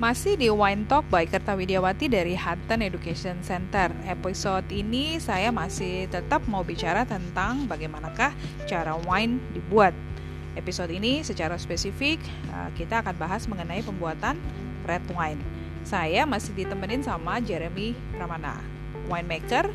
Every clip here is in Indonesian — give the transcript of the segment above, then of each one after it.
Masih di Wine Talk by Kerta Widiawati dari Hutton Education Center. Episode ini saya masih tetap mau bicara tentang bagaimanakah cara wine dibuat. Episode ini secara spesifik uh, kita akan bahas mengenai pembuatan red wine. Saya masih ditemenin sama Jeremy Pramana, winemaker,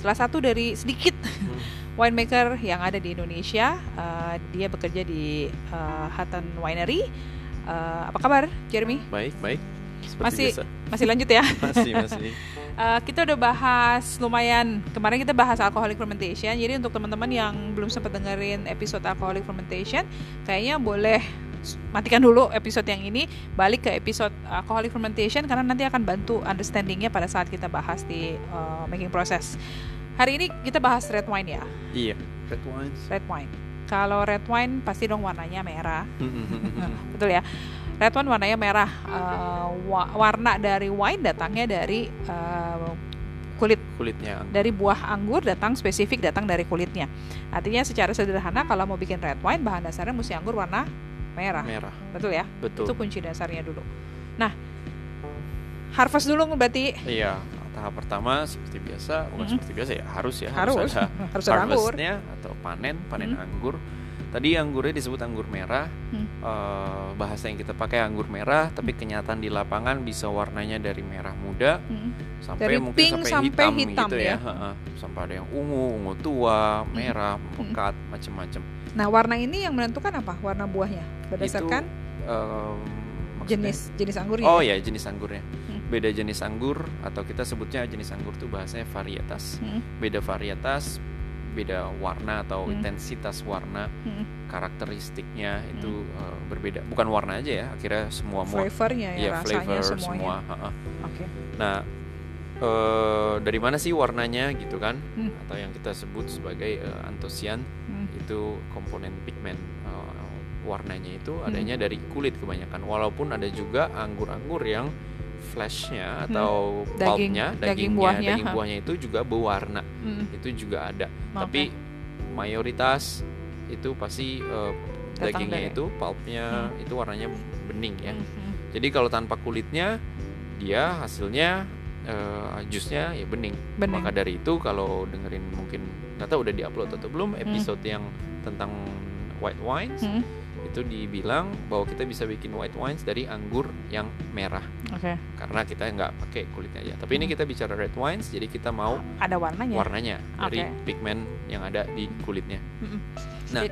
salah satu dari sedikit winemaker yang ada di Indonesia. Uh, dia bekerja di uh, Hutton Winery. Uh, apa kabar, Jeremy? Baik, baik. Seperti Masih biasa. masih lanjut ya. Masih, masih. Uh, kita udah bahas lumayan kemarin kita bahas alcoholic fermentation jadi untuk teman-teman yang belum sempat dengerin episode alcoholic fermentation kayaknya boleh matikan dulu episode yang ini balik ke episode alcoholic fermentation karena nanti akan bantu understandingnya pada saat kita bahas di uh, making process hari ini kita bahas red wine ya iya. Red wines. red wine kalau red wine pasti dong warnanya merah. Betul ya. Red wine warnanya merah. Uh, wa- warna dari wine datangnya dari uh, kulit. Kulitnya. dari buah anggur datang spesifik datang dari kulitnya. Artinya secara sederhana kalau mau bikin red wine bahan dasarnya mesti anggur warna merah. Merah. betul ya? Betul. itu kunci dasarnya dulu. Nah harvest dulu berarti. Iya. Tahap pertama seperti biasa, bukan Mhm. seperti biasa ya, harus ya, harus ada harus ada anggur harvestnya atau panen, panen Mhm. anggur. Tadi anggurnya disebut anggur merah. Hmm. Eh, bahasa yang kita pakai anggur merah, tapi kenyataan di lapangan bisa warnanya dari merah muda Mm. sampai Dari mungkin pink sampai, sampai hitam, hitam gitu ya. ya. Sampai ada yang ungu, ungu tua, merah, pekat, macam-macam. nah warna ini yang menentukan apa warna buahnya berdasarkan Em, maksudnya- jenis jenis anggurnya Oh ya? ya jenis anggurnya. Hmm. Beda jenis anggur atau kita sebutnya jenis anggur tuh bahasanya varietas. Mm. Beda varietas, beda warna atau Hmm. intensitas warna, Mm. karakteristiknya itu eh, berbeda. Bukan warna aja ya, akhirnya semua flavornya ya rasanya flavor semuanya semua. oke Nah, eh, dari mana sih warnanya gitu kan? Hmm. Atau yang kita sebut sebagai eh, antosian Mm. itu komponen pigmen warnanya itu Hmm. adanya dari kulit kebanyakan walaupun ada juga anggur-anggur yang flashnya atau Hmm. Daging- pulpnya daging dagingnya buahnya, daging buahnya itu juga berwarna Mm. itu juga ada Oke. tapi mayoritas itu pasti Datang dagingnya dari- itu pulpnya itu warnanya bening ya Mm, mm. jadi kalau tanpa kulitnya dia hasilnya eh, jusnya ya bening. Bening. maka dari itu kalau dengerin mungkin nggak tahu udah diupload atau belum episode yang tentang white wines Mm. Itu dibilang bahwa kita bisa bikin white wines dari anggur yang merah oke karena kita nggak pakai kulitnya aja tapi ini Hmm. kita bicara red wines jadi kita mau ada warnanya warnanya dari Oke. pigmen yang ada di kulitnya Mm-mm. nah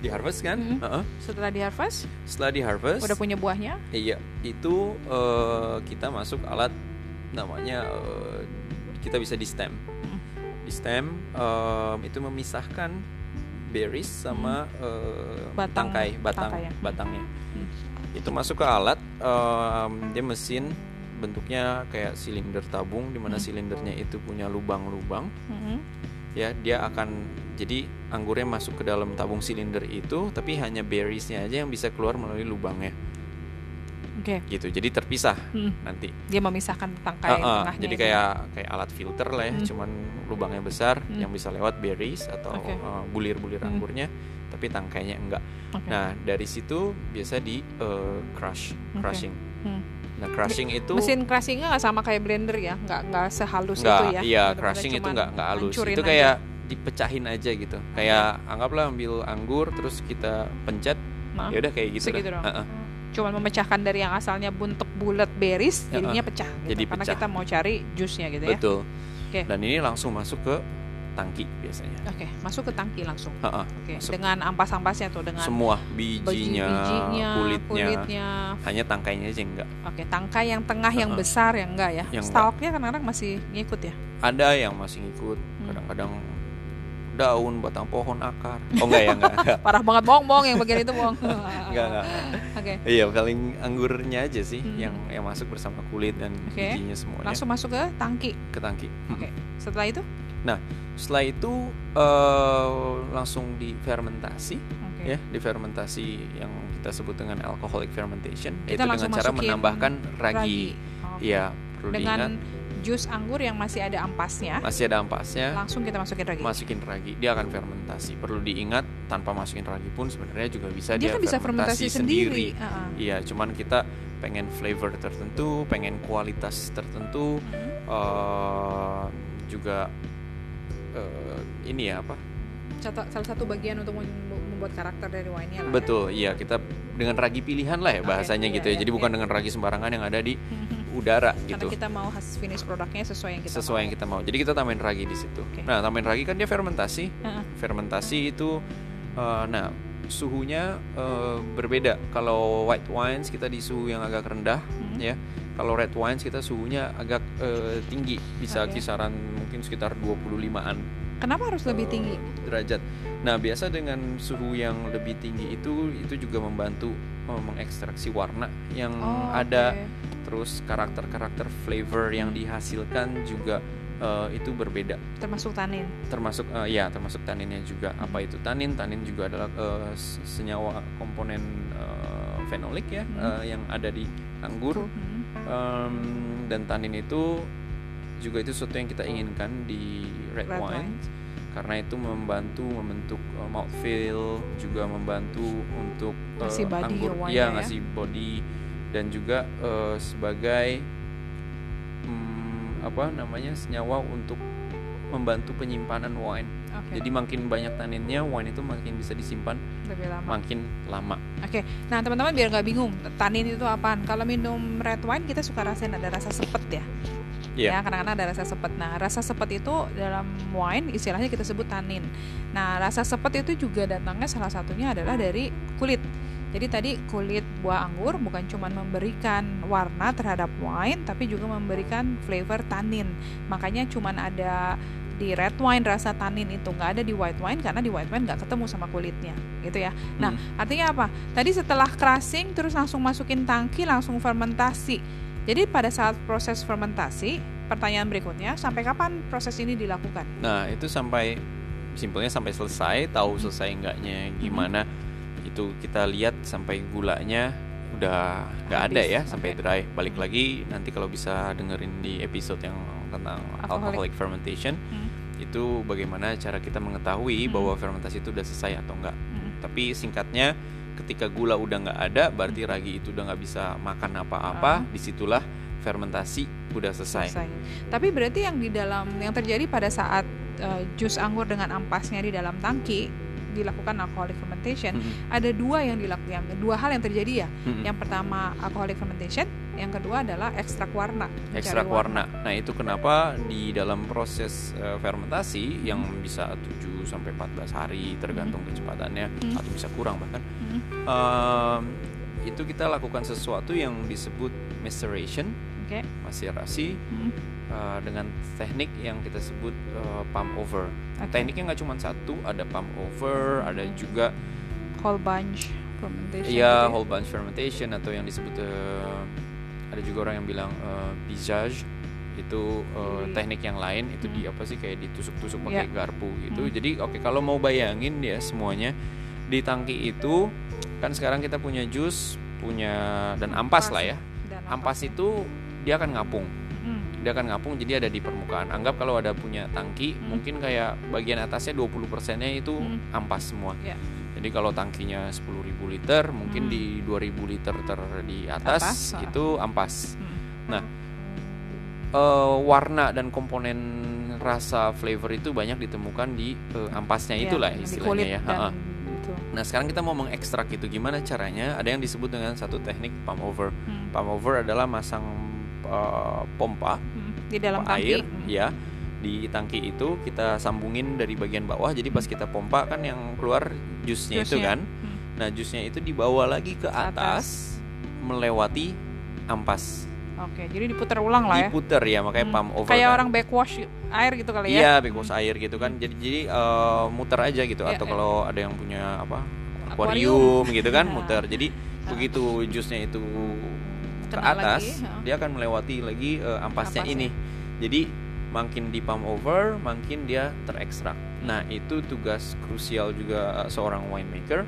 di harvest kan Mhm. Heeh. setelah di harvest setelah di harvest udah punya buahnya iya itu eh, kita masuk alat namanya eh, kita bisa di stem Mm. di stem em, itu memisahkan berries sama eh, Hmm. Batang- tangkai batang tangkai ya. batangnya Hmm. itu masuk ke alat em, dia mesin bentuknya kayak silinder tabung di mana Hmm. silindernya itu punya lubang-lubang Mhm. ya dia akan jadi anggurnya masuk ke dalam tabung silinder itu tapi hanya berriesnya aja yang bisa keluar melalui lubangnya oke gitu jadi terpisah Mm. nanti dia memisahkan tangkai ah, tengahnya jadi itu. kayak kayak alat filter lah ya Hmm. cuman lubangnya besar Hmm. yang bisa lewat berries atau Oke. eh, bulir-bulir Hmm. anggurnya tapi tangkainya enggak Oke. nah dari situ biasa di eh, crush crushing Hmm. nah crushing itu mesin crushingnya nggak sama kayak blender ya nggak nggak sehalus enggak itu ya iya Bener-bener crushing itu cuman enggak enggak halus itu aja. kayak dipecahin aja gitu kayak anggaplah ambil anggur terus kita pencet Nah, ya udah kayak gitu segitu dah. dong Ah, ah. Cuman memecahkan dari yang asalnya bentuk bulat berries Ya, jadinya pecah gitu. jadi karena pecah. kita mau cari jusnya gitu ya. Betul. Oke. dan ini langsung masuk ke tangki biasanya. Oke masuk ke tangki langsung. Oke Masuk. dengan ampas-ampasnya tuh dengan semua biji- bijinya, bijinya kulitnya, kulitnya. Hanya tangkainya aja enggak. Oke tangkai yang tengah yang besar yang enggak ya? Yang stalknya kadang-kadang masih ngikut ya? Ada yang masih ngikut. Hmm. Daun batang pohon akar. Oh enggak ya enggak. Enggak parah banget bohong-bohong yang bagian itu bohong enggak, enggak. oke. Iya paling anggurnya aja sih Hmm. yang yang masuk bersama kulit dan Oke. bijinya semuanya. Langsung masuk ke tangki. Ke tangki. Oke. setelah itu? Setelah itu eh, langsung difermentasi oke. ya. Difermentasi yang kita sebut dengan alcoholic fermentation Kita yaitu dengan cara menambahkan ragi, Oke. Iya perlu dengan diingat jus anggur yang masih ada ampasnya, masih ada ampasnya langsung kita masukin ragi. masukin ragi dia akan fermentasi perlu diingat tanpa masukin ragi pun sebenarnya juga bisa dia dia, kan bisa fermentasi sendiri. Heeh. iya cuman kita pengen flavor tertentu pengen kualitas tertentu Hmm. eh, juga eh, ini ya apa salah satu bagian untuk mem- membuat karakter dari wine-nya lah. ya. betul iya kita dengan ragi pilihan lah ya bahasanya iya, gitu ya iya, jadi bukan iya. dengan ragi sembarangan yang ada di Mhm. Udara Karena gitu kita mau hasil finish produknya sesuai yang kita sesuai mau. yang kita mau jadi kita tambahin ragi di situ Oke. nah tambahin ragi kan dia fermentasi Heeh. fermentasi itu eh, nah suhunya eh, berbeda kalau white wines kita di suhu yang agak rendah Mhm. ya kalau red wines kita suhunya agak eh, tinggi bisa Oke. kisaran mungkin sekitar 25an Kenapa harus lebih tinggi? derajat nah biasa dengan suhu yang lebih tinggi itu itu juga membantu mengekstraksi warna yang Oh, ada oke. Terus karakter-karakter flavor yang dihasilkan juga eh, itu berbeda termasuk tanin. termasuk eh, ya termasuk taninnya juga apa itu tanin tanin juga adalah s- senyawa komponen eh, fenolik ya Hmm. eh, yang ada di anggur Mhm. Em, dan tanin itu juga itu sesuatu yang kita inginkan di red, Red wine wines. karena itu membantu membentuk uh, mouthfeel juga membantu untuk uh, Ngasih body anggur ya ya. ngasih body dan juga uh, sebagai hmm, apa namanya senyawa untuk membantu penyimpanan wine Oke. jadi makin banyak taninnya wine itu makin bisa disimpan lebih lama. makin lama Oke, nah teman-teman biar nggak bingung, tanin itu apaan? Kalau minum red wine kita suka rasain ada rasa sepet ya. Iya. Ya, kadang-kadang ada rasa sepet. Nah, rasa sepet itu dalam wine istilahnya kita sebut tanin. Nah, rasa sepet itu juga datangnya salah satunya adalah dari kulit. Jadi tadi kulit buah anggur bukan cuma memberikan warna terhadap wine, tapi juga memberikan flavor tanin. Makanya cuma ada di red wine rasa tanin itu nggak ada di white wine karena di white wine nggak ketemu sama kulitnya, gitu ya. Nah, Hmm. artinya apa? Tadi setelah crushing terus langsung masukin tangki langsung fermentasi. Jadi pada saat proses fermentasi, pertanyaan berikutnya, sampai kapan proses ini dilakukan? Nah itu sampai simpelnya sampai selesai, tahu selesai enggaknya gimana itu kita lihat sampai gulanya udah nggak ada ya sampai dry. Balik lagi nanti kalau bisa dengerin di episode yang tentang Alcoholic. alcoholic, fermentation Hmm. itu bagaimana cara kita mengetahui Hmm. bahwa fermentasi itu udah selesai atau enggak. Mm. Tapi singkatnya ketika gula udah nggak ada berarti ragi itu udah nggak bisa makan apa-apa, Ah. di situlah fermentasi udah selesai. Selesai. Tapi berarti yang di dalam yang terjadi pada saat eh, jus anggur dengan ampasnya di dalam tangki dilakukan alcoholic fermentation, Mm-mm. ada dua yang dilakukan, dua hal yang terjadi ya. Mm-mm. Yang pertama alcoholic fermentation, yang kedua adalah ekstrak warna. ekstrak warna. Nah, itu kenapa di dalam proses eh, fermentasi yang bisa 7 sampai 14 hari tergantung kecepatannya Hmm. atau bisa kurang bahkan Hmm. em, itu kita lakukan sesuatu yang disebut maceration, Oke. maserasi Hmm. Eh, dengan teknik yang kita sebut eh, pump over. Oke. Tekniknya nggak cuma satu, ada pump over, ada juga Whole bunch fermentation. ya gitu ya. whole bunch fermentation atau yang disebut eh, ada juga orang yang bilang pisage itu Di- teknik yang lain itu di Hmm. apa sih kayak ditusuk-tusuk pakai Ya. garpu gitu. Hmm. Jadi oke kalau mau bayangin ya semuanya di tangki itu kan sekarang kita punya jus, punya dan ampas, lah ya. Dan Ampas ampasnya. itu dia akan ngapung. Dia akan ngapung jadi ada di permukaan. Anggap kalau ada punya tangki, Hmm. mungkin kayak bagian atasnya 20%-nya itu Hmm. ampas semua. Ya. Jadi kalau tangkinya 10.000 liter, mungkin Hmm. di 2000 liter ter di atas, Atas, ah. itu ampas. Hmm. Nah, eh, warna dan komponen rasa flavor itu banyak ditemukan di eh, ampasnya Ya, itulah istilahnya ya. dan Ha-ha. itu. Nah, sekarang kita mau mengekstrak itu gimana caranya? Ada yang disebut dengan satu teknik pump over. Hmm. Pump over adalah masang eh, pompa Hmm. Di dalam pompa tangki. air Hmm. ya di tangki itu kita sambungin dari bagian bawah jadi pas kita pompa kan yang keluar jusnya, itu Jusnya. kan Hmm. nah jusnya itu dibawa lagi ke Ke atas, melewati ampas Oke, jadi diputar ulang lah ya. diputer ya makanya Hmm. pump over Kayak kan. orang backwash air gitu kali ya. iya backwash air gitu kan jadi jadi eh, muter aja gitu Iya, atau iya. kalau ada yang punya apa Akuarium. gitu kan muter jadi Nah. begitu jusnya itu ke atas lagi, dia akan melewati lagi eh, ampasnya Ampasnya. ini. Jadi makin di pump over makin dia terekstrak. Nah itu tugas krusial juga eh, seorang winemaker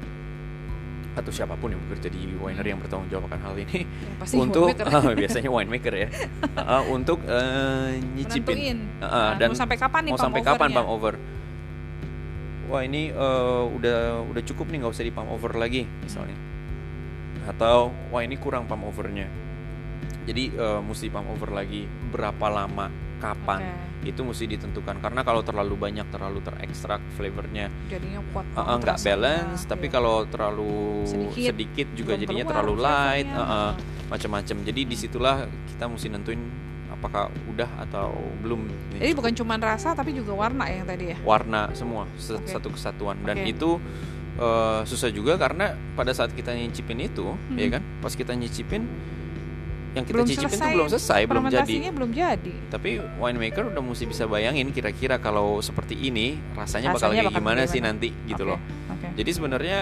atau siapa pun yang bekerja di winery yang bertanggung jawab akan hal ini Ya, pasti untuk winemaker. ah, biasanya winemaker ya. Ah, untuk eh, nyicipin. Ah, Nah, dan mau sampai kapan nih mau sampai kapan pump over? Wah ini eh, udah udah cukup nih nggak usah di pump over lagi misalnya. Atau wah ini kurang pump overnya jadi eh, mesti pump over lagi berapa lama kapan itu mesti ditentukan. Karena kalau terlalu banyak terlalu terekstrak flavornya jadinya kuat uh, banget nggak balance. Tapi Iya. kalau terlalu Sedikit, sedikit, juga belum jadinya terlalu light uh, uh, macam-macam jadi di situlah kita mesti nentuin apakah udah atau belum nih, jadi bukan cuma rasa tapi juga warna yang tadi ya? Warna semua se- Oke. satu kesatuan. Dan Oke. itu uh, susah juga karena pada saat kita nyicipin itu Hmm. ya kan? Pas kita nyicipin yang kita belum cicipin itu belum selesai belum jadi. Belum jadi. Tapi winemaker udah mesti bisa bayangin kira-kira kalau seperti ini rasanya, bakal Rasanya kayak bakal gimana sih nanti gitu loh. Oke. jadi sebenarnya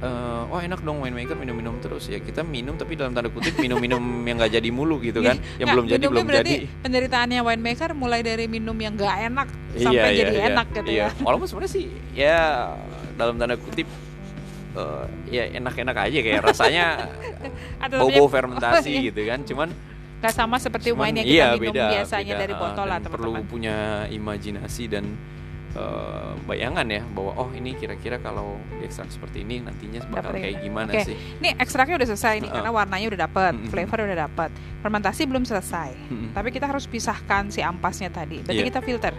eh, wah enak dong winemaker minum-minum terus. Ya kita minum tapi dalam tanda kutip minum-minum yang nggak jadi mulu gitu kan. Yang Nggak, belum jadi belum jadi. penderitaannya winemaker mulai dari minum yang nggak enak sampai iya, jadi iya, enak gitu iya. ya. Walaupun sebenarnya sih ya dalam tanda kutip eh, ya enak-enak aja kayak rasanya namanya- fermentasi oh, iya. gitu kan cuman nggak sama seperti Cuman, wine yang kita iya, minum beda, biasanya beda. dari botol lah dan perlu teman-teman punya imajinasi dan eh, bayangan ya bahwa oh ini kira-kira kalau diekstrak seperti ini nantinya bakal Dapet kayak ini. gimana Oke. sih ini ekstraknya udah selesai nih Uh-uh. karena warnanya udah dapet Mm-mm. flavor udah dapet fermentasi belum selesai Mm-mm. tapi kita harus pisahkan si ampasnya tadi berarti Iya. kita filter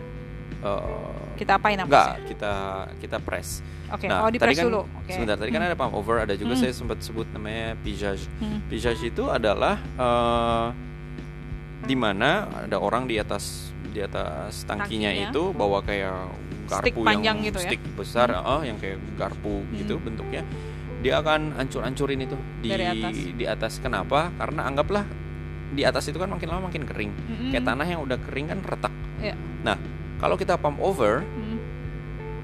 Eh, kita apain enggak ampasnya kita kita press oke nah oh di press kan dulu oke sebentar tadi kan Hmm. ada pump over ada juga Hmm. saya sempat sebut namanya pigeage Hmm. pigeage itu adalah eh di mana ada orang di atas di atas tangkinya, Tangkinya. itu bawa kayak Stick garpu panjang yang gitu ya? stick besar eh, yang kayak garpu gitu Hmm. bentuknya dia akan ancur-ancurin itu di Dari atas. di atas kenapa karena anggaplah di atas itu kan makin lama makin kering Mm-mm. kayak tanah yang udah kering kan retak Iya. nah kalau kita pump over Mm,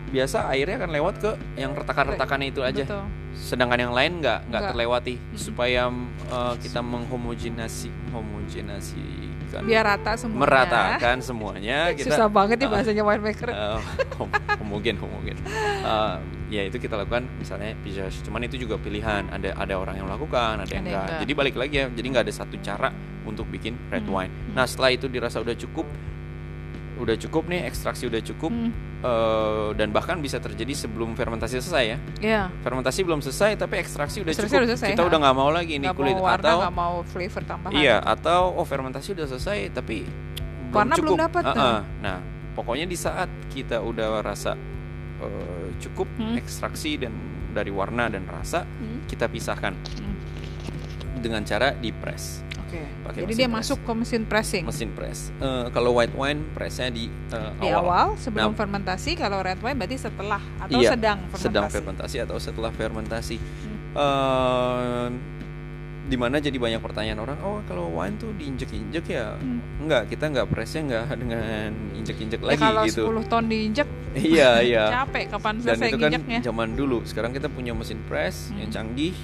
biasa airnya akan lewat ke yang retakan-retakannya itu aja. betul. sedangkan yang lain nggak nggak terlewati. Mm-mm. supaya uh, kita menghomogenasi homogenasikan biar rata semuanya. Meratakan semuanya. Kita susah banget nih Ah. bahasanya winemaker uh, hom- homogen homogen. Uh, ya itu kita lakukan misalnya pigeage cuman itu juga pilihan. Ada ada orang yang melakukan ada Ada yang yang enggak enggak. jadi balik lagi ya. Jadi nggak ada satu cara untuk bikin red Hmm. wine. Nah setelah itu dirasa udah cukup udah cukup nih ekstraksi udah cukup Hmm, uh, dan bahkan bisa terjadi sebelum fermentasi selesai ya Iya, fermentasi belum selesai tapi ekstraksi udah Ekstraksi cukup udah selesai, kita ha. udah nggak mau lagi nih nggak kulit mau warna atau nggak mau flavor tambahan iya atau oh fermentasi udah selesai tapi Warna belum cukup dapat Ah, tuh. ah. nah pokoknya di saat kita udah rasa eh, cukup Hmm. ekstraksi dan dari warna dan rasa Hmm, kita pisahkan hmm. dengan cara di press Oke. Pakai Jadi dia press. masuk ke mesin pressing mesin press Eh, kalau white wine pressnya di, eh, di awal, sebelum Nah. fermentasi. Kalau red wine berarti setelah atau Iya, sedang fermentasi. sedang fermentasi atau setelah fermentasi. Hmm. Eh, di mana jadi banyak pertanyaan orang, oh kalau wine tuh diinjek-injek ya? Hmm. Enggak, kita enggak pressnya enggak dengan injek-injek Ya, lagi kalau gitu. 10 ton diinjek iya iya. capek kapan Dan selesai itu kan nginjeknya. zaman dulu. Sekarang kita punya mesin press Hmm. yang canggih.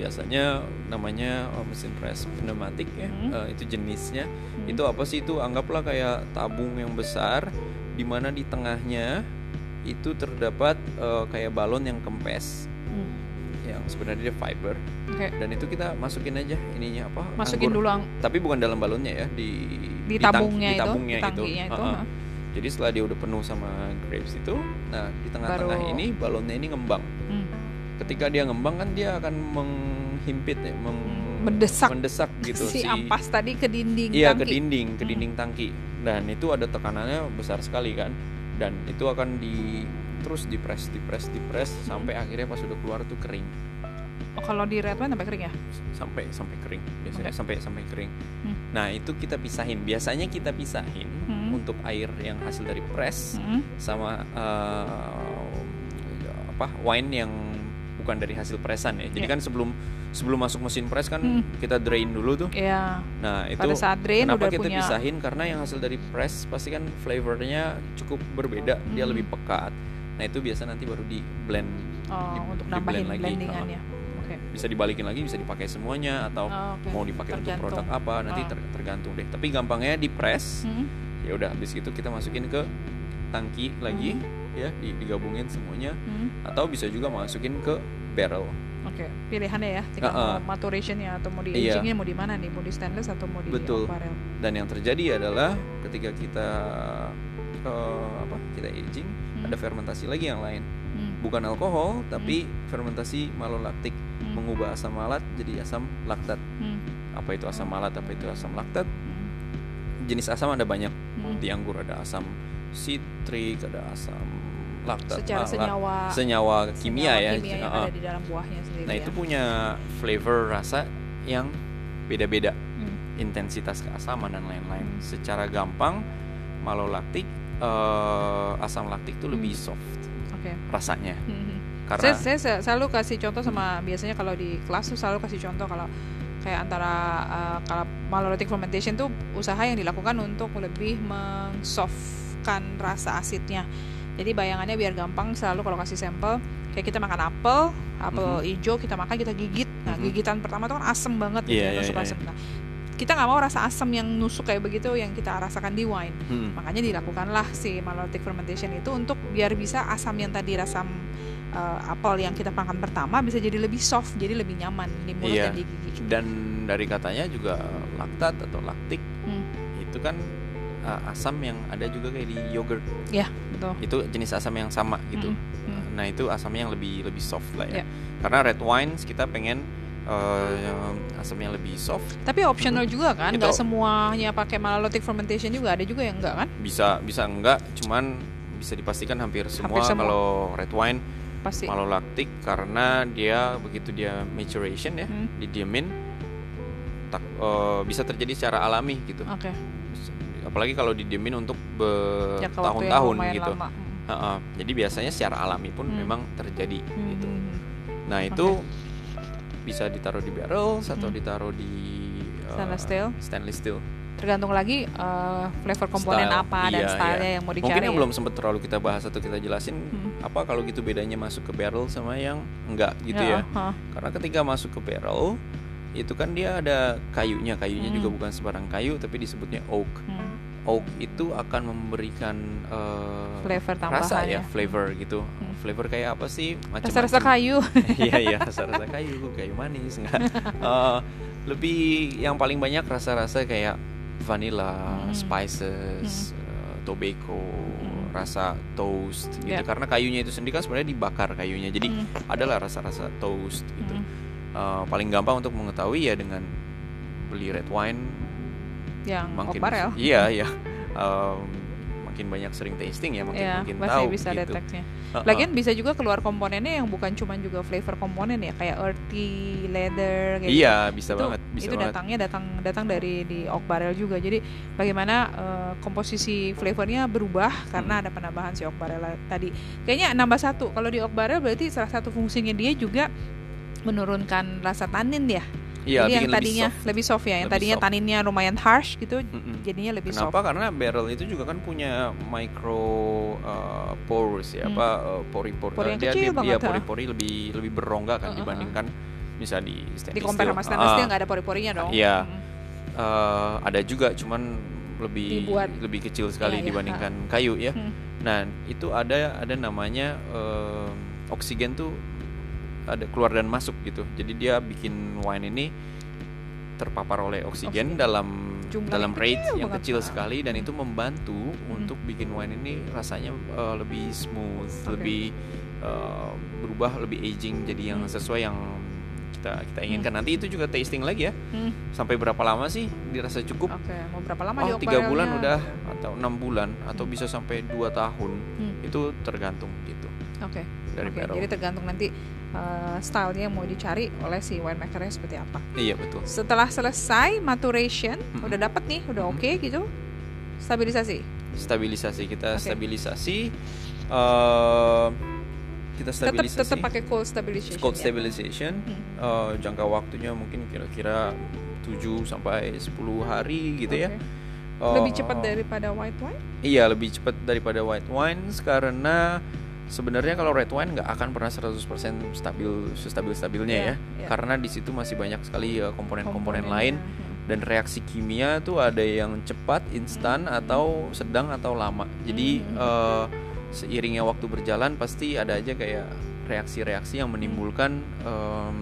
Biasanya namanya oh, mesin press pneumatik ya. Hmm. Eh, itu jenisnya. Hmm. Itu apa sih itu? Anggaplah kayak tabung yang besar, di mana di tengahnya itu terdapat eh, kayak balon yang kempes Hmm. yang sebenarnya dia fiber Oke. dan itu kita masukin aja ininya apa Masukin anggur. dulu ang- tapi bukan dalam balonnya ya di di tabungnya di itu, tabungnya di tangkinya itu. Heeh. ha. jadi setelah dia udah penuh sama grapes itu nah di tengah-tengah Baru- ini balonnya ini ngembang Hmm. ketika dia ngembang kan dia akan menghimpit ya meng- Mendesak mendesak gitu si ampas tadi ke dinding iya ke tangki. dinding ke Hmm. dinding tangki dan itu ada tekanannya besar sekali kan dan itu akan di terus dipres dipres dipres Hmm. sampai akhirnya pas udah keluar tuh kering Oh, kalau di red wine sampai kering ya? sampai sampai kering biasanya Oke. sampai sampai kering. Hmm. Nah itu kita pisahin. Biasanya kita pisahin Hmm. untuk air yang hasil dari press Hmm. sama eh, apa wine yang bukan dari hasil presan ya. Jadi Iya. kan sebelum sebelum masuk mesin press kan Hmm. kita drain dulu tuh. Iya. Nah itu Pada saat drain kenapa udah kita punya pisahin karena yang hasil dari press pasti kan flavornya cukup berbeda. Dia Hmm. lebih pekat. Nah itu biasa nanti baru di blend oh, di- untuk di nambahin blend lagi. blendingannya. Oke. bisa dibalikin lagi bisa dipakai semuanya atau Oh, oke. mau dipakai untuk Tergantung. produk apa nanti Ah. ter- tergantung deh tapi gampangnya di press Hmm. ya udah habis itu kita masukin ke tangki lagi ya di- digabungin semuanya Hmm. atau bisa juga masukin ke barrel. Oke, pilihannya ya, tinggal Uh-uh. mau maturationnya atau mau di Iya. agingnya mau di mana nih, mau di stainless atau mau di Betul. oak barrel. Dan yang terjadi adalah ketika kita eh, apa kita aging, Hmm. ada fermentasi lagi yang lain. Hmm. Bukan alkohol, tapi fermentasi malolaktik Hmm. mengubah asam malat jadi asam laktat. Hmm. Apa itu asam malat? Apa itu asam laktat? Hmm. Jenis asam ada banyak. Hmm. Di anggur ada asam sitrik, ada asam laktat. Secara senyawa senyawa kimia senyawa ya. kimia yang ada di dalam buahnya sendiri. Nah ya. itu punya flavor rasa yang beda-beda, Hmm. intensitas keasaman dan lain-lain. Hmm. Secara gampang, malolaktik, eh, asam laktik itu lebih Hmm. soft Oke. rasanya. Hmm. Karena saya, saya se- selalu kasih contoh sama biasanya kalau di kelas tuh selalu kasih contoh kalau kayak antara uh, kalau malolactic fermentation tuh usaha yang dilakukan untuk lebih mengsoftkan rasa asidnya. Jadi bayangannya biar gampang selalu kalau kasih sampel kayak kita makan apel, apel Mhm. hijau kita makan kita gigit. Nah, Mhm. gigitan pertama tuh kan asem banget gitu Iya, ya, iya, nusuk iya, asem. Nah, kita nggak mau rasa asam yang nusuk kayak begitu yang kita rasakan di wine hmm, makanya dilakukanlah si malolactic fermentation itu untuk biar bisa asam yang tadi rasa uh, apel yang kita makan pertama bisa jadi lebih soft jadi lebih nyaman di mulut Iya. dan di gigi dan dari katanya juga laktat atau laktik Hmm. itu kan uh, asam yang ada juga kayak di yogurt. ya betul Itu jenis asam yang sama gitu. Mm, mm. Nah itu asamnya yang lebih lebih soft lah ya. Ya. Karena red wines kita pengen uh, asamnya lebih soft. tapi optional juga kan nggak semuanya pakai malolactic fermentation juga ada juga yang enggak kan Bisa bisa enggak, cuman bisa dipastikan hampir semua, Hampir semua. kalau red wine pasti malolaktik karena dia begitu dia maturation ya, Hmm. didiemin tak, uh, bisa terjadi secara alami gitu. oke Apalagi kalau didiemin untuk bertahun-tahun lumayan gitu. lama Hmm. Ha-ha. Jadi biasanya secara alami pun Hmm. memang terjadi Hmm, gitu. hmm, hmm. Nah itu bisa ditaruh di barrels atau Hmm. ditaruh di uh, Stainless steel. Stainless steel. tergantung lagi uh, flavor komponen Style. apa dan Iya, stylenya iya. yang mau dicari Mungkin yang ya. belum sempat terlalu kita bahas atau kita jelasin Hmm. apa kalau gitu bedanya masuk ke barrel sama yang enggak gitu ya. ha. Karena ketika masuk ke barrel itu kan dia ada kayunya, kayunya Hmm. juga bukan sembarang kayu tapi disebutnya oak. Hmm. Oak itu akan memberikan uh, flavor rasa tambahannya ya, flavor gitu. Hmm. Flavor kayak apa sih? Macam-macam. rasa-rasa kayu Iya iya rasa-rasa kayu, kayu manis enggak. Eh, lebih yang paling banyak rasa-rasa kayak vanilla, Hmm. spices, eh, tobacco, Hmm. rasa toast gitu. Ya. Karena kayunya itu sendiri kan sebenarnya dibakar kayunya. Jadi Hmm. adalah rasa-rasa toast gitu. Hmm. Eh, paling gampang untuk mengetahui ya dengan beli red wine yang oak makin barrel Iya iya. Em, makin banyak sering tasting ya makin ya makin tahu bisa gitu. deteknya Heeh. lagian bisa juga keluar komponennya yang bukan cuma juga flavor komponen ya kayak earthy leather kayak Iya bisa itu, banget, bisa itu banget. datangnya datang datang dari di oak barrel juga jadi bagaimana eh, komposisi flavornya berubah karena Hmm. ada penambahan si oak barrel tadi kayaknya nambah satu kalau di oak barrel berarti salah satu fungsinya dia juga menurunkan rasa tanin ya Iya, jadi yang bikin lebih tadinya soft. lebih soft, ya yang Lebih tadinya soft. taninnya lumayan harsh gitu Mm-mm. jadinya lebih Kenapa? soft Karena barrel itu juga kan punya micro uh, pores ya, Hmm. apa uh, pori-pori. Pori uh, yang dia kecil dia, banget, dia pori-pori lebih lebih berongga kan Uh-uh. dibandingkan bisa di di stainless compare steel. sama stainless steel Ah, nggak ada pori-porinya dong Iya. Mm. uh, ada juga cuman lebih Dibuat. lebih kecil sekali Iya, iya, dibandingkan kayu ya. Hmm. Nah, itu ada ada namanya uh, oksigen tuh ada keluar dan masuk gitu. Jadi dia bikin wine ini terpapar oleh oksigen, Oksigen. dalam Jumlah dalam rate yang banget. kecil sekali dan Hmm. itu membantu Hmm. untuk bikin wine ini rasanya uh, lebih smooth, Oke. lebih uh, berubah, lebih aging jadi yang Hmm. sesuai yang kita kita inginkan. Nanti itu juga tasting lagi ya. Hmm. Sampai berapa lama sih dirasa cukup? Oke, mau berapa lama Oh tiga bulan udah atau enam bulan atau Hmm. bisa sampai dua tahun Hmm. itu tergantung gitu Oke. dari barrel. Jadi tergantung nanti uh, stylenya yang mau dicari oleh si winemakernya seperti apa. Iya betul. Setelah selesai maturation, Mhm. udah dapet nih, udah Mhm. oke gitu. Stabilisasi. Stabilisasi kita Oke. stabilisasi. eh kita Tetap stabilisasi. tetap pakai cold stabilization. cold ya? stabilization. Hmm. eh, jangka waktunya mungkin kira-kira 7 sampai 10 hari gitu ya. Oke. Lebih cepat daripada white wine? Iya, lebih cepat daripada white wines karena sebenarnya kalau red wine nggak akan pernah 100% stabil sestabil-stabilnya Iya, ya. iya. Karena di situ masih banyak sekali eh, komponen-komponen Komponennya. lain Hmm. dan reaksi kimia tuh ada yang cepat, instan Hmm. atau sedang atau lama. Jadi Hmm. eh, seiringnya waktu berjalan pasti ada aja kayak reaksi-reaksi yang menimbulkan em,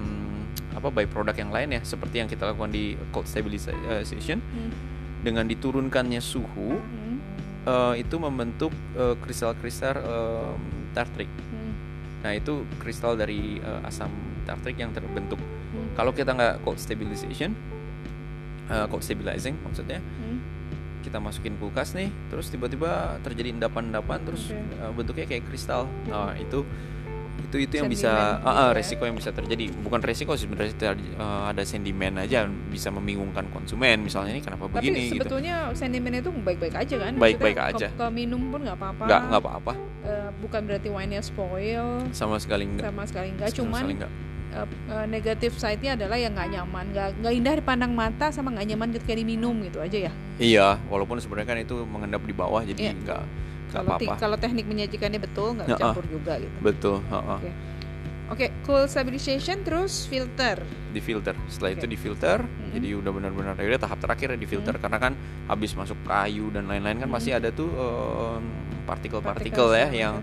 apa byproduct yang lain ya seperti yang kita lakukan di cold stabilization Hmm. dengan diturunkannya suhu Hmm. eh, itu membentuk kristal-kristal em, tartrik. Hmm. Nah itu kristal dari eh, asam tartrik yang terbentuk. Hmm. Kalau kita nggak cold stabilization, eh, cold stabilizing maksudnya, Hmm. kita masukin kulkas nih, terus tiba-tiba terjadi endapan-endapan, terus Oke. eh, bentuknya kayak kristal. Nah itu itu itu yang Sentimen bisa gitu ah, ya. resiko yang bisa terjadi. Bukan resiko sih, sebenarnya eh, ada sentimen aja bisa membingungkan konsumen. Misalnya ini kenapa Tapi begini gitu. sebetulnya sentimen itu baik-baik aja kan? Baik-baik aja. Ke, ke minum pun nggak apa-apa. Nggak nggak apa-apa, Eh, bukan berarti wine-nya spoil sama sekali nggak. sama sekali nggak. Sama Cuman sekali nggak. eh, eh, negatif side-nya adalah yang nggak nyaman, nggak nggak indah dipandang mata sama nggak nyaman ketika diminum gitu aja ya. Iya, walaupun sebenarnya kan itu mengendap di bawah, jadi Iya. nggak nggak Kalau ti- apa-apa. kalau teknik menyajikannya betul nggak Ya, campur juga gitu. Betul, heeh. Oke. Oke, cool stabilization terus filter. di filter. Setelah Oke. itu di filter, Mhm. jadi udah benar-benar ya udah tahap terakhir ya di filter Mhm. karena kan habis masuk kayu dan lain-lain kan Mhm. masih ada tuh em, partikel-partikel Particles ya yang yang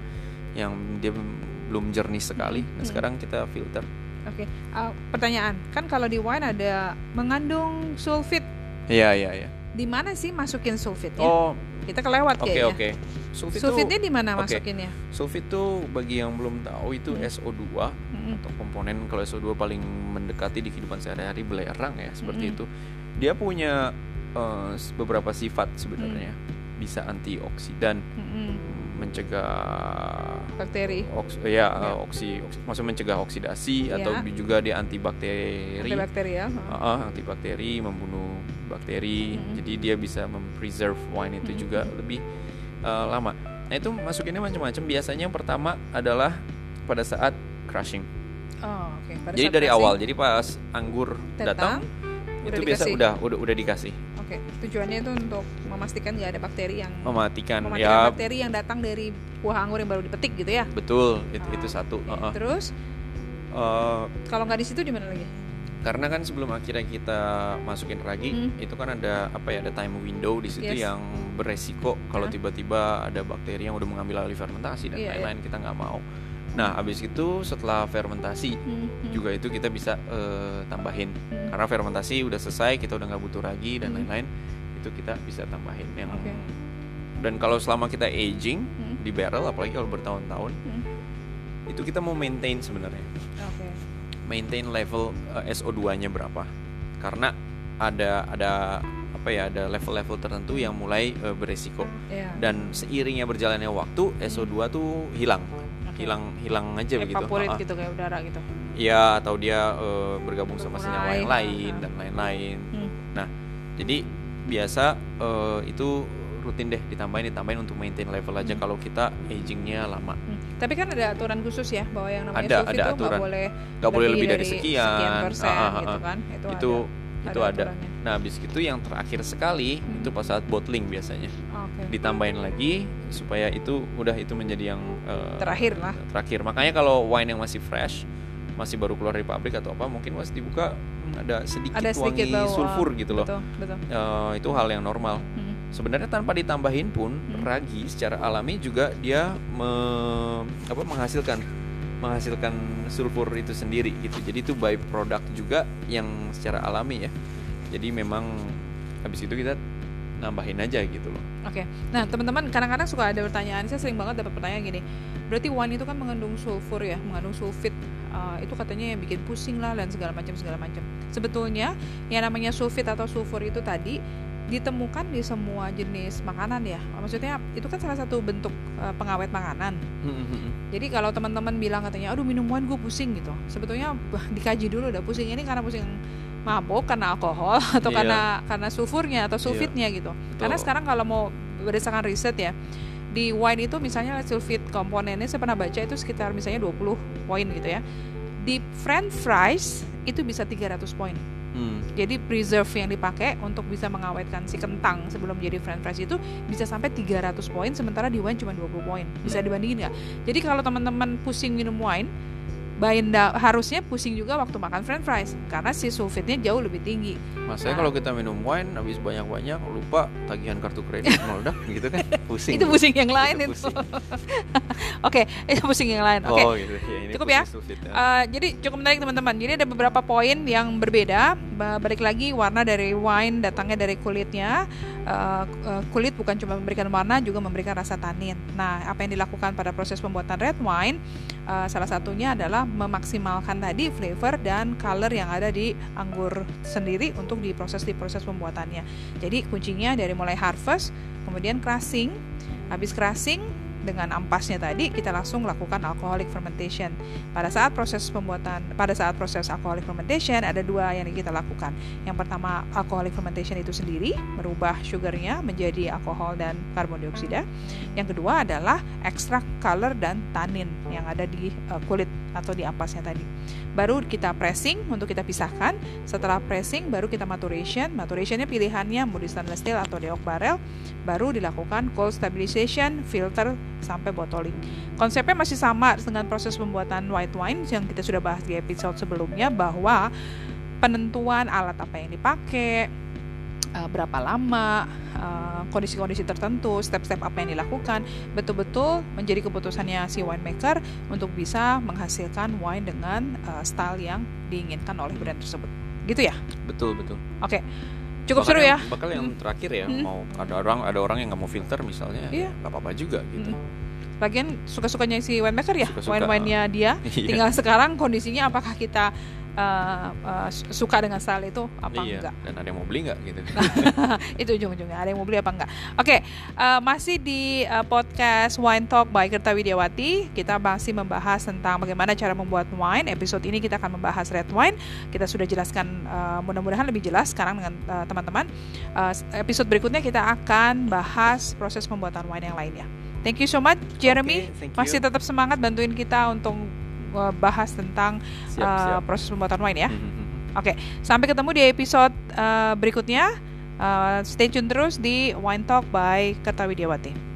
yang dia belum jernih sekali. Nah, Mhm. sekarang kita filter. Oke, uh, pertanyaan kan kalau di wine ada mengandung sulfit. Iya, iya, iya. Di mana sih masukin sulfitnya? Oh, Kita kelewat oke kayaknya. oke. Sulfit Sulfitnya di mana oke. masukinnya? sulfit tuh bagi yang belum tahu itu Mhm. SO2 Mm-mm. atau komponen kalau SO2 paling mendekati di kehidupan sehari-hari belerang ya seperti Mhm. itu. Dia punya eh, beberapa sifat sebenarnya. Mm. Bisa antioksidan, Mm-mm. mencegah Bakteri. oks ya, Ya. eh, oksi, oksi maksudnya mencegah oksidasi Ya. atau juga dia antibakteri Antibakteri ya. Ah, ah, antibakteri membunuh bakteri Mm-mm. jadi dia bisa mempreserve wine itu Mm-mm. juga lebih eh, lama nah itu masukinnya macam-macam biasanya yang pertama adalah pada saat crushing Oh, oke. Pada jadi saat dari awal jadi pas anggur datang, datang udah itu biasa udah udah udah dikasih Oke, tujuannya itu untuk memastikan nggak ada bakteri yang mematikan, mematikan ya bakteri yang datang dari buah anggur yang baru dipetik gitu ya. betul itu, Ah, itu satu oke. Heeh. Terus Eh, kalau nggak di situ di mana lagi? Karena kan sebelum akhirnya kita masukin ragi Hmm. itu kan ada apa ya ada time window di situ Yes. yang beresiko kalau Hah? tiba-tiba ada bakteri yang udah mengambil alih fermentasi dan Iya, lain-lain kita nggak mau nah habis itu setelah fermentasi Hmm, hmm, juga itu kita bisa eh, tambahin hmm. karena fermentasi udah selesai kita udah nggak butuh ragi dan Hmm. lain-lain itu kita bisa tambahin yang Oke. dan kalau selama kita aging Hmm. di barrel apalagi kalau bertahun-tahun Hmm. itu kita mau maintain sebenarnya Oke. Maintain level eh, SO2-nya berapa. Karena ada ada apa ya ada level-level tertentu yang mulai eh, beresiko Ya. dan seiringnya berjalannya waktu SO2 tuh hilang. Oke. Hilang hilang aja begitu. Evaporate Ha-ha. gitu kayak udara gitu. Iya, atau dia eh, bergabung sama senyawa yang lain Ha-ha. dan lain-lain. Hmm. Nah, jadi biasa eh, itu rutin deh ditambahin ditambahin untuk maintain level aja Hmm. kalau kita agingnya lama. Hmm. Tapi kan ada aturan khusus ya bahwa yang namanya Ada- ada itu nggak aturan. boleh Gak boleh lebih dari, sekian. sekian persen Ah, ah, ah, gitu ah. kan. Itu, itu ada, itu ada. Nah, habis itu yang terakhir sekali Hmm. itu pas saat bottling biasanya. Oke. Ditambahin lagi supaya itu udah itu menjadi yang eh, Terakhir lah. Terakhir. Makanya kalau wine yang masih fresh, masih baru keluar dari pabrik atau apa, mungkin pas dibuka hmm, ada sedikit, Ada sedikit wangi bau, sulfur ah, gitu loh. Betul, betul. Eh, itu hal yang normal. Hmm. Sebenarnya tanpa ditambahin pun Hmm. ragi secara alami juga dia me- apa menghasilkan menghasilkan sulfur itu sendiri gitu. Jadi itu byproduct juga yang secara alami ya. Jadi memang habis itu kita nambahin aja gitu loh. Oke. Nah, teman-teman kadang-kadang suka ada pertanyaan, saya sering banget dapat pertanyaan gini. Berarti wine itu kan mengandung sulfur ya, mengandung sulfit. Uh, itu katanya yang bikin pusing lah dan segala macam segala macam. Sebetulnya yang namanya sulfit atau sulfur itu tadi ditemukan di semua jenis makanan ya. Maksudnya itu kan salah satu bentuk uh, pengawet makanan. Jadi kalau teman-teman bilang katanya, aduh minum wine gue pusing gitu. Sebetulnya bah, dikaji dulu udah pusing ini karena pusing mabok karena alkohol atau Iya. karena karena sulfurnya atau sulfitnya gitu. Karena sekarang kalau mau berdasarkan riset ya di wine itu misalnya sulfit komponennya saya pernah baca itu sekitar misalnya 20 poin gitu ya. Di french fries itu bisa 300 poin. Hmm. Jadi preserve yang dipakai untuk bisa mengawetkan si kentang sebelum jadi french fries itu bisa sampai 300 poin sementara di wine cuma 20 poin. Bisa Hmm. dibandingin nggak? Jadi kalau teman-teman pusing minum wine Bainda harusnya pusing juga waktu makan french fries karena si sulfitnya jauh lebih tinggi. Masanya Nah. kalau kita minum wine habis banyak-banyak lupa tagihan kartu kredit meledak gitu kan pusing. itu pusing yang lain Itu itu. Oke, itu pusing yang lain. Oke. Oh gitu. Ya, ini Cukup ya? sulfitnya. Uh, jadi cukup menarik teman-teman. Jadi ada beberapa poin yang berbeda. Ba- Balik lagi warna dari wine datangnya dari kulitnya. Uh, uh, kulit bukan cuma memberikan warna, juga memberikan rasa tanin. Nah, apa yang dilakukan pada proses pembuatan red wine? uh, salah satunya adalah memaksimalkan tadi flavor dan color yang ada di anggur sendiri untuk diproses di proses pembuatannya. Jadi kuncinya dari mulai harvest, kemudian crushing, habis crushing dengan ampasnya tadi kita langsung lakukan alcoholic fermentation. Pada saat proses pembuatan, pada saat proses alcoholic fermentation ada dua yang kita lakukan. Yang pertama alcoholic fermentation itu sendiri merubah sugarnya menjadi alkohol dan karbon dioksida. Yang kedua adalah ekstrak color dan tanin yang ada di uh, kulit atau di ampasnya tadi. Baru kita pressing untuk kita pisahkan. Setelah pressing baru kita maturation. Maturationnya pilihannya mau di stainless steel atau di oak barrel. Baru dilakukan cold stabilization, filter sampai bottling. Konsepnya masih sama dengan proses pembuatan white wine yang kita sudah bahas di episode sebelumnya bahwa penentuan alat apa yang dipakai, uh, berapa lama, uh, kondisi-kondisi tertentu, step-step apa yang dilakukan, betul-betul menjadi keputusannya si winemaker untuk bisa menghasilkan wine dengan uh, style yang diinginkan oleh brand tersebut. Gitu ya? betul betul. Oke. Cukup Bahkan seru yang- ya. Bakal yang Hmm. terakhir ya Hmm. mau ada orang ada orang yang nggak mau filter misalnya, Iya. nggak apa-apa juga gitu. Mm. Lagian suka-sukanya si winemaker ya, Suka-suka. wine-winenya dia. Iya. Tinggal sekarang kondisinya apakah kita uh, uh, suka dengan style itu apa iya. enggak? Dan ada yang mau beli nggak gitu. itu ujung-ujungnya ada yang mau beli apa enggak oke eh, masih di eh, podcast Wine Talk by Kerta Widiawati kita masih membahas tentang bagaimana cara membuat wine episode ini kita akan membahas red wine kita sudah jelaskan eh, mudah-mudahan lebih jelas sekarang dengan teman-teman Eh, episode berikutnya kita akan bahas proses pembuatan wine yang lainnya thank you so much Jeremy you. masih tetap semangat bantuin kita untuk bahas tentang Siap, eh, siap. proses pembuatan wine ya Mhm. Oke, sampai ketemu di episode uh, berikutnya. Uh, stay tune terus di Wine Talk by Kerta Widiawati.